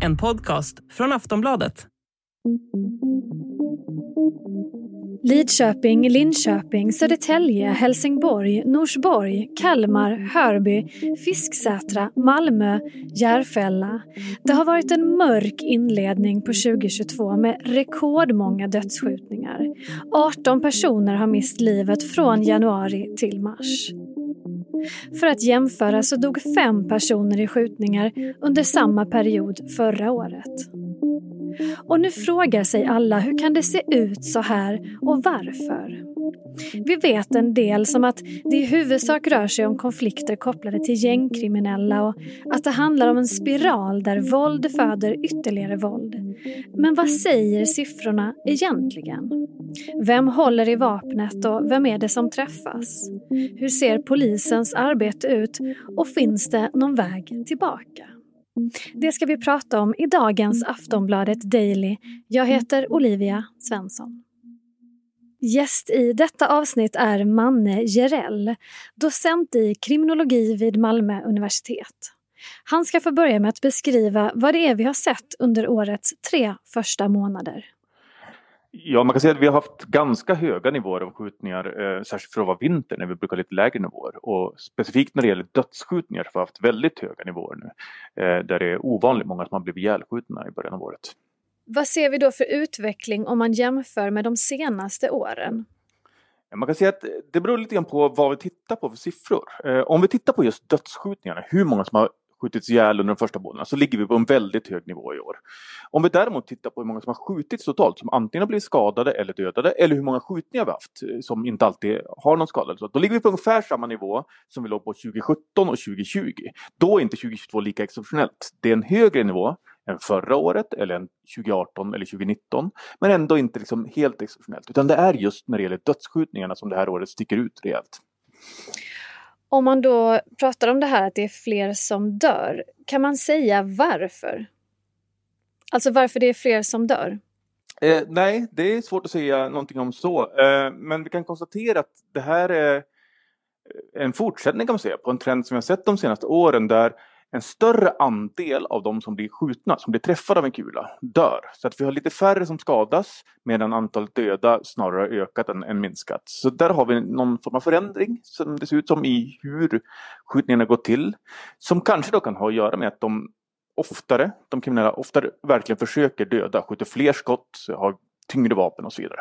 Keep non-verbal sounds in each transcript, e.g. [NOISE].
En podcast från Aftonbladet. Lidköping, Linköping, Södertälje, Helsingborg, Norsborg, Kalmar, Hörby, Fisksätra, Malmö, Järfälla. Det har varit en mörk inledning på 2022 med rekordmånga dödsskjutningar. 18 personer har mist livet från januari till mars. För att jämföra så dog fem personer i skjutningar under samma period förra året. Och nu frågar sig alla hur kan det se ut så här och varför? Vi vet en del som att det i huvudsak rör sig om konflikter kopplade till gängkriminella och att det handlar om en spiral där våld föder ytterligare våld. Men vad säger siffrorna egentligen? Vem håller i vapnet och vem är det som träffas? Hur ser polisens arbete ut och finns det någon väg tillbaka? Det ska vi prata om i dagens Aftonbladet Daily. Jag heter Olivia Svensson. Gäst i detta avsnitt är Manne Jerell, docent i kriminologi vid Malmö universitet. Han ska få börja med att beskriva vad det är vi har sett under årets tre första månader. Ja, man kan säga att vi har haft ganska höga nivåer av skjutningar, eh, särskilt för att vara vinter när vi brukar ha lite lägre nivåer. Och specifikt när det gäller dödsskjutningar så har vi haft väldigt höga nivåer nu. Eh, där det är ovanligt många som har blivit ihjälskjutna i början av året. Vad ser vi då för utveckling om man jämför med de senaste åren? Man kan säga att det beror lite grann på vad vi tittar på för siffror. Eh, om vi tittar på just dödsskjutningarna, hur många som har skjutits ihjäl under de första månaderna så ligger vi på en väldigt hög nivå i år. Om vi däremot tittar på hur många som har skjutits totalt som antingen har blivit skadade eller dödade eller hur många skjutningar vi har haft eh, som inte alltid har någon skada. Så då ligger vi på ungefär samma nivå som vi låg på 2017 och 2020. Då är inte 2022 lika exceptionellt. Det är en högre nivå än förra året eller än 2018 eller 2019. Men ändå inte liksom helt exceptionellt. Utan det är just när det gäller dödsskjutningarna som det här året sticker ut rejält. Om man då pratar om det här att det är fler som dör, kan man säga varför? Alltså varför det är fler som dör? Eh, nej, det är svårt att säga någonting om så. Eh, men vi kan konstatera att det här är en fortsättning kan man säga på en trend som vi har sett de senaste åren där en större andel av de som blir skjutna, som blir träffade av en kula, dör. Så att vi har lite färre som skadas medan antalet döda snarare ökat än, än minskat. Så där har vi någon form av förändring som det ser ut som i hur skjutningarna går till. Som kanske då kan ha att göra med att de oftare, de kriminella oftare verkligen försöker döda, skjuter fler skott, har tyngre vapen och så vidare.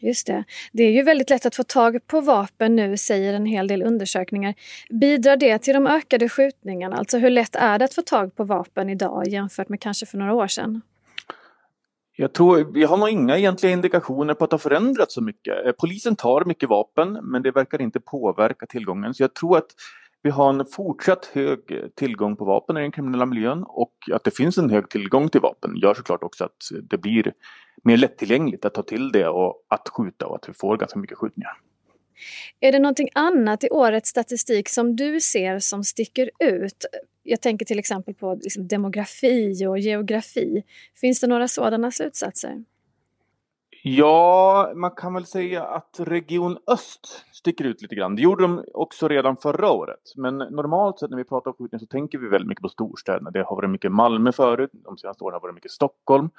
Just det. Det är ju väldigt lätt att få tag på vapen nu, säger en hel del undersökningar. Bidrar det till de ökade skjutningarna? Alltså hur lätt är det att få tag på vapen idag jämfört med kanske för några år sedan? Jag tror, vi har nog inga egentliga indikationer på att det har förändrats så mycket. Eh, polisen tar mycket vapen men det verkar inte påverka tillgången. Så jag tror att vi har en fortsatt hög tillgång på vapen i den kriminella miljön och att det finns en hög tillgång till vapen gör såklart också att det blir mer lättillgängligt att ta till det och att skjuta och att vi får ganska mycket skjutningar. Är det någonting annat i årets statistik som du ser som sticker ut? Jag tänker till exempel på liksom demografi och geografi. Finns det några sådana slutsatser? Ja, man kan väl säga att Region Öst sticker ut lite grann. Det gjorde de också redan förra året. Men normalt sett när vi pratar om skjutningar så tänker vi väldigt mycket på storstäderna. Det har varit mycket Malmö förut, de senaste åren har det varit mycket Stockholm.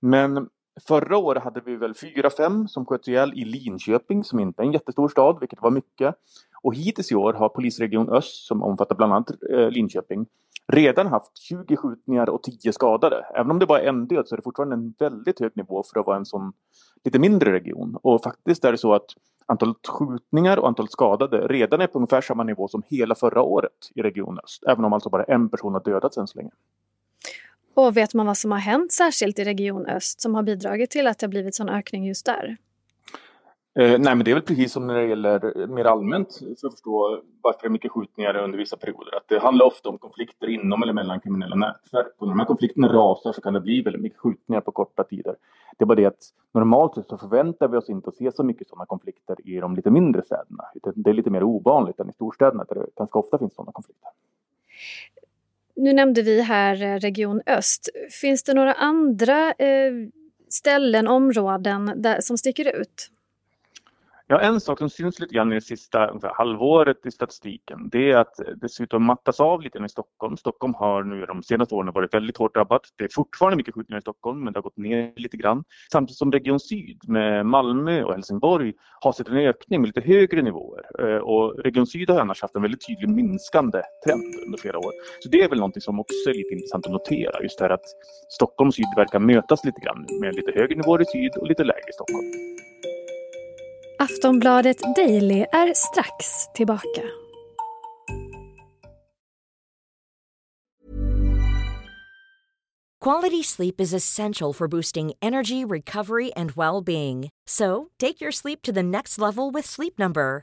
Men förra året hade vi väl fyra, fem som sköts ihjäl i Linköping som inte är en jättestor stad, vilket var mycket. Och hittills i år har polisregion Öst, som omfattar bland annat eh, Linköping, redan haft 20 skjutningar och 10 skadade. Även om det bara är en död så är det fortfarande en väldigt hög nivå för att vara en sån lite mindre region. Och faktiskt är det så att antalet skjutningar och antalet skadade redan är på ungefär samma nivå som hela förra året i Region Öst. Även om alltså bara en person har dödats än så länge. Och vet man vad som har hänt särskilt i Region Öst som har bidragit till att det har blivit sån ökning just där? Eh, nej men det är väl precis som när det gäller eh, mer allmänt för att förstå varför det är mycket skjutningar under vissa perioder. Att det handlar ofta om konflikter inom eller mellan kriminella nätverk. Och när de här konflikterna rasar så kan det bli väldigt mycket skjutningar på korta tider. Det är bara det att normalt sett så förväntar vi oss inte att se så mycket sådana konflikter i de lite mindre städerna. Det är lite mer ovanligt än i storstäderna där det ganska ofta finns sådana konflikter. Nu nämnde vi här eh, Region Öst. Finns det några andra eh, ställen, områden där, som sticker ut? Ja, en sak som syns lite grann i det sista ungefär, halvåret i statistiken, det är att det mattas av lite i Stockholm. Stockholm har nu de senaste åren varit väldigt hårt drabbat. Det är fortfarande mycket skjutningar i Stockholm, men det har gått ner lite grann. Samtidigt som Region Syd med Malmö och Helsingborg har sett en ökning med lite högre nivåer. Eh, och Region Syd har annars haft en väldigt tydlig minskande trend under flera år. Så det är väl någonting som också är lite intressant att notera, just det här att Stockholm och Syd verkar mötas lite grann med lite högre nivåer i Syd och lite lägre i Stockholm. Aftonbladet Daily är strax tillbaka. Quality sleep is essential for boosting energy, recovery and well-being. So, take your sleep to the next level with Sleep Number.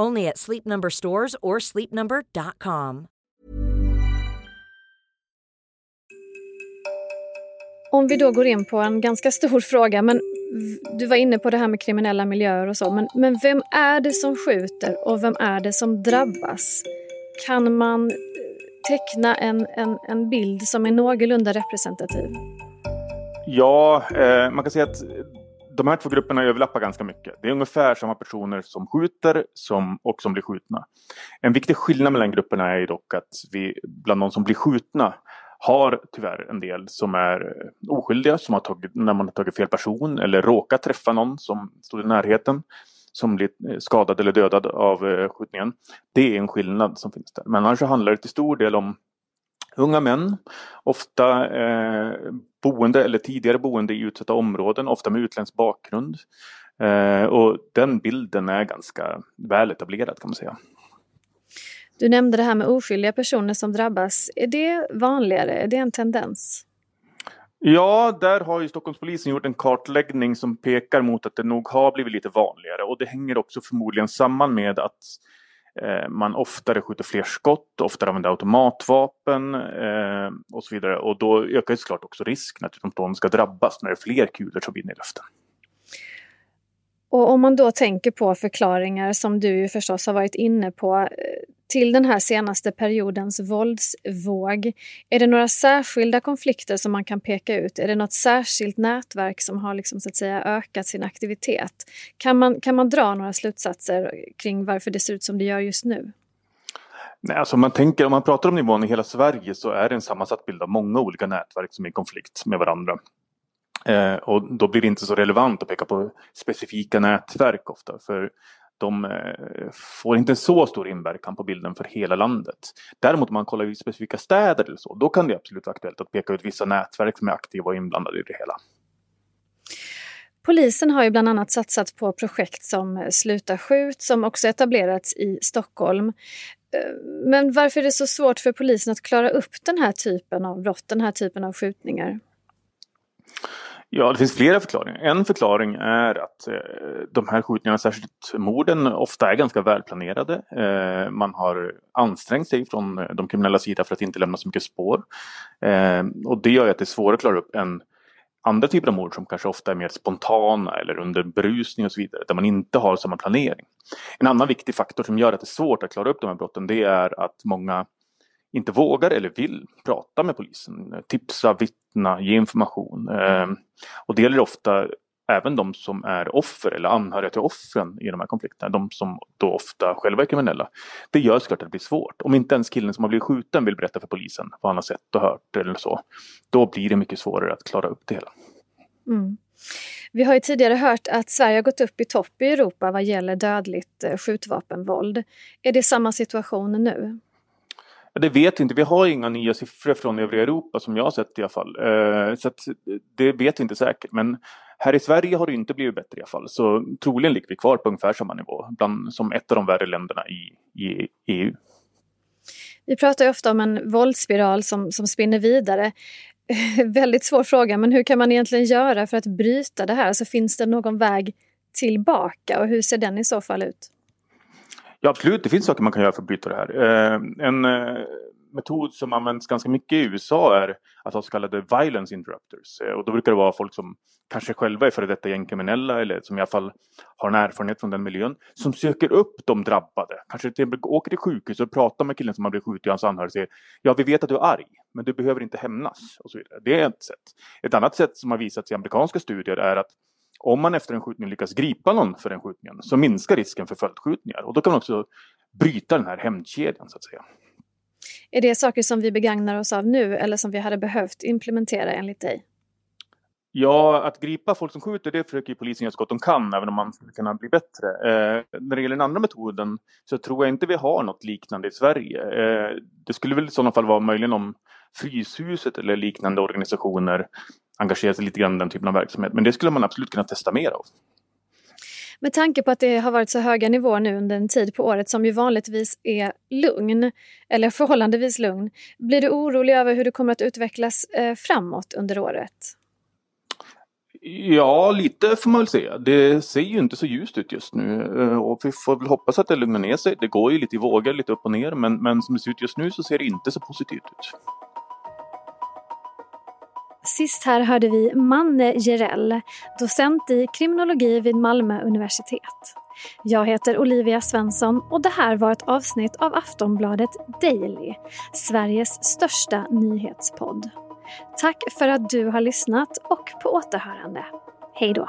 Only at Sleep Number stores or sleepnumber.com. Om vi då går in på en ganska stor [LAUGHS] fråga, men du var inne på det här med kriminella miljöer och så, men, men vem är det som skjuter och vem är det som drabbas? Kan man teckna en, en, en bild som är någorlunda representativ? Ja, eh, man kan säga att de här två grupperna överlappar ganska mycket. Det är ungefär samma personer som skjuter som, och som blir skjutna. En viktig skillnad mellan grupperna är dock att vi bland de som blir skjutna har tyvärr en del som är oskyldiga, som har tagit, när man har tagit fel person eller råkat träffa någon som stod i närheten som blir eh, skadad eller dödad av eh, skjutningen. Det är en skillnad som finns där. Men annars handlar det till stor del om unga män, ofta eh, boende eller tidigare boende i utsatta områden, ofta med utländsk bakgrund. Eh, och den bilden är ganska väl etablerad kan man säga. Du nämnde det här med oskyldiga personer som drabbas. Är det vanligare? Är det en tendens? Ja, där har ju Stockholmspolisen gjort en kartläggning som pekar mot att det nog har blivit lite vanligare och det hänger också förmodligen samman med att Eh, man oftare skjuter fler skott, oftare använder automatvapen eh, och så vidare. Och då ökar ju såklart också risken att de ska drabbas när det är fler kulor som vinner i luften. Och om man då tänker på förklaringar som du ju förstås har varit inne på eh, till den här senaste periodens våldsvåg. Är det några särskilda konflikter som man kan peka ut? Är det något särskilt nätverk som har liksom, så att säga, ökat sin aktivitet? Kan man, kan man dra några slutsatser kring varför det ser ut som det gör just nu? Nej, alltså man tänker, om man pratar om nivån i hela Sverige så är det en sammansatt bild av många olika nätverk som är i konflikt med varandra. Eh, och då blir det inte så relevant att peka på specifika nätverk ofta. För de eh, får inte så stor inverkan på bilden för hela landet. Däremot om man kollar i specifika städer eller så, då kan det absolut vara aktuellt att peka ut vissa nätverk som är aktiva och inblandade i det hela. Polisen har ju bland annat satsat på projekt som Sluta skjut som också etablerats i Stockholm. Eh, men varför är det så svårt för polisen att klara upp den här typen av brott, den här typen av skjutningar? Ja, det finns flera förklaringar. En förklaring är att eh, de här skjutningarna, särskilt morden, ofta är ganska välplanerade. Eh, man har ansträngt sig från eh, de kriminella sida för att inte lämna så mycket spår. Eh, och det gör att det är svårare att klara upp än andra typer av mord som kanske ofta är mer spontana eller under berusning och så vidare, där man inte har samma planering. En annan viktig faktor som gör att det är svårt att klara upp de här brotten, det är att många inte vågar eller vill prata med polisen, tipsa, vittna, ge information. Ehm, och det gäller ofta även de som är offer eller anhöriga till offren i de här konflikterna, de som då ofta själva är kriminella. Det gör såklart att det blir svårt. Om inte ens killen som har blivit skjuten vill berätta för polisen vad han har sett och hört eller så, då blir det mycket svårare att klara upp det hela. Mm. Vi har ju tidigare hört att Sverige har gått upp i topp i Europa vad gäller dödligt eh, skjutvapenvåld. Är det samma situation nu? Det vet vi inte. Vi har inga nya siffror från övriga Europa som jag har sett i alla fall. Eh, så det vet vi inte säkert. Men här i Sverige har det inte blivit bättre i alla fall. Så troligen ligger vi kvar på ungefär samma nivå bland, som ett av de värre länderna i, i EU. Vi pratar ju ofta om en våldsspiral som, som spinner vidare. [LAUGHS] Väldigt svår fråga, men hur kan man egentligen göra för att bryta det här? Så finns det någon väg tillbaka och hur ser den i så fall ut? Ja, absolut. Det finns saker man kan göra för att bryta det här. Eh, en eh, metod som används ganska mycket i USA är att ha så kallade violence interrupters. Eh, och då brukar det vara folk som kanske själva är före detta gängkriminella eller som i alla fall har en erfarenhet från den miljön. Som söker upp de drabbade. Kanske till exempel åker till sjukhus och pratar med killen som har blivit skjuten och hans anhöriga och säger Ja, vi vet att du är arg, men du behöver inte hämnas. Och så vidare. Det är ett sätt. Ett annat sätt som har visats i amerikanska studier är att om man efter en skjutning lyckas gripa någon för den skjutningen så minskar risken för följdskjutningar. Och då kan man också bryta den här hämndkedjan så att säga. Är det saker som vi begagnar oss av nu eller som vi hade behövt implementera enligt dig? Ja, att gripa folk som skjuter det försöker polisen göra så gott de kan även om man skulle kunna bli bättre. Eh, när det gäller den andra metoden så tror jag inte vi har något liknande i Sverige. Eh, det skulle väl i sådana fall vara möjligen om Fryshuset eller liknande organisationer engagerar sig lite grann i den typen av verksamhet. Men det skulle man absolut kunna testa mer av. Med tanke på att det har varit så höga nivåer nu under en tid på året som ju vanligtvis är lugn, eller förhållandevis lugn, blir du orolig över hur det kommer att utvecklas eh, framåt under året? Ja, lite får man väl säga. Det ser ju inte så ljust ut just nu eh, och vi får väl hoppas att det lugnar ner sig. Det går ju lite i vågor, lite upp och ner, men, men som det ser ut just nu så ser det inte så positivt ut. Sist här hörde vi Manne Jerell, docent i kriminologi vid Malmö universitet. Jag heter Olivia Svensson och det här var ett avsnitt av Aftonbladet Daily, Sveriges största nyhetspodd. Tack för att du har lyssnat och på återhörande. Hej då!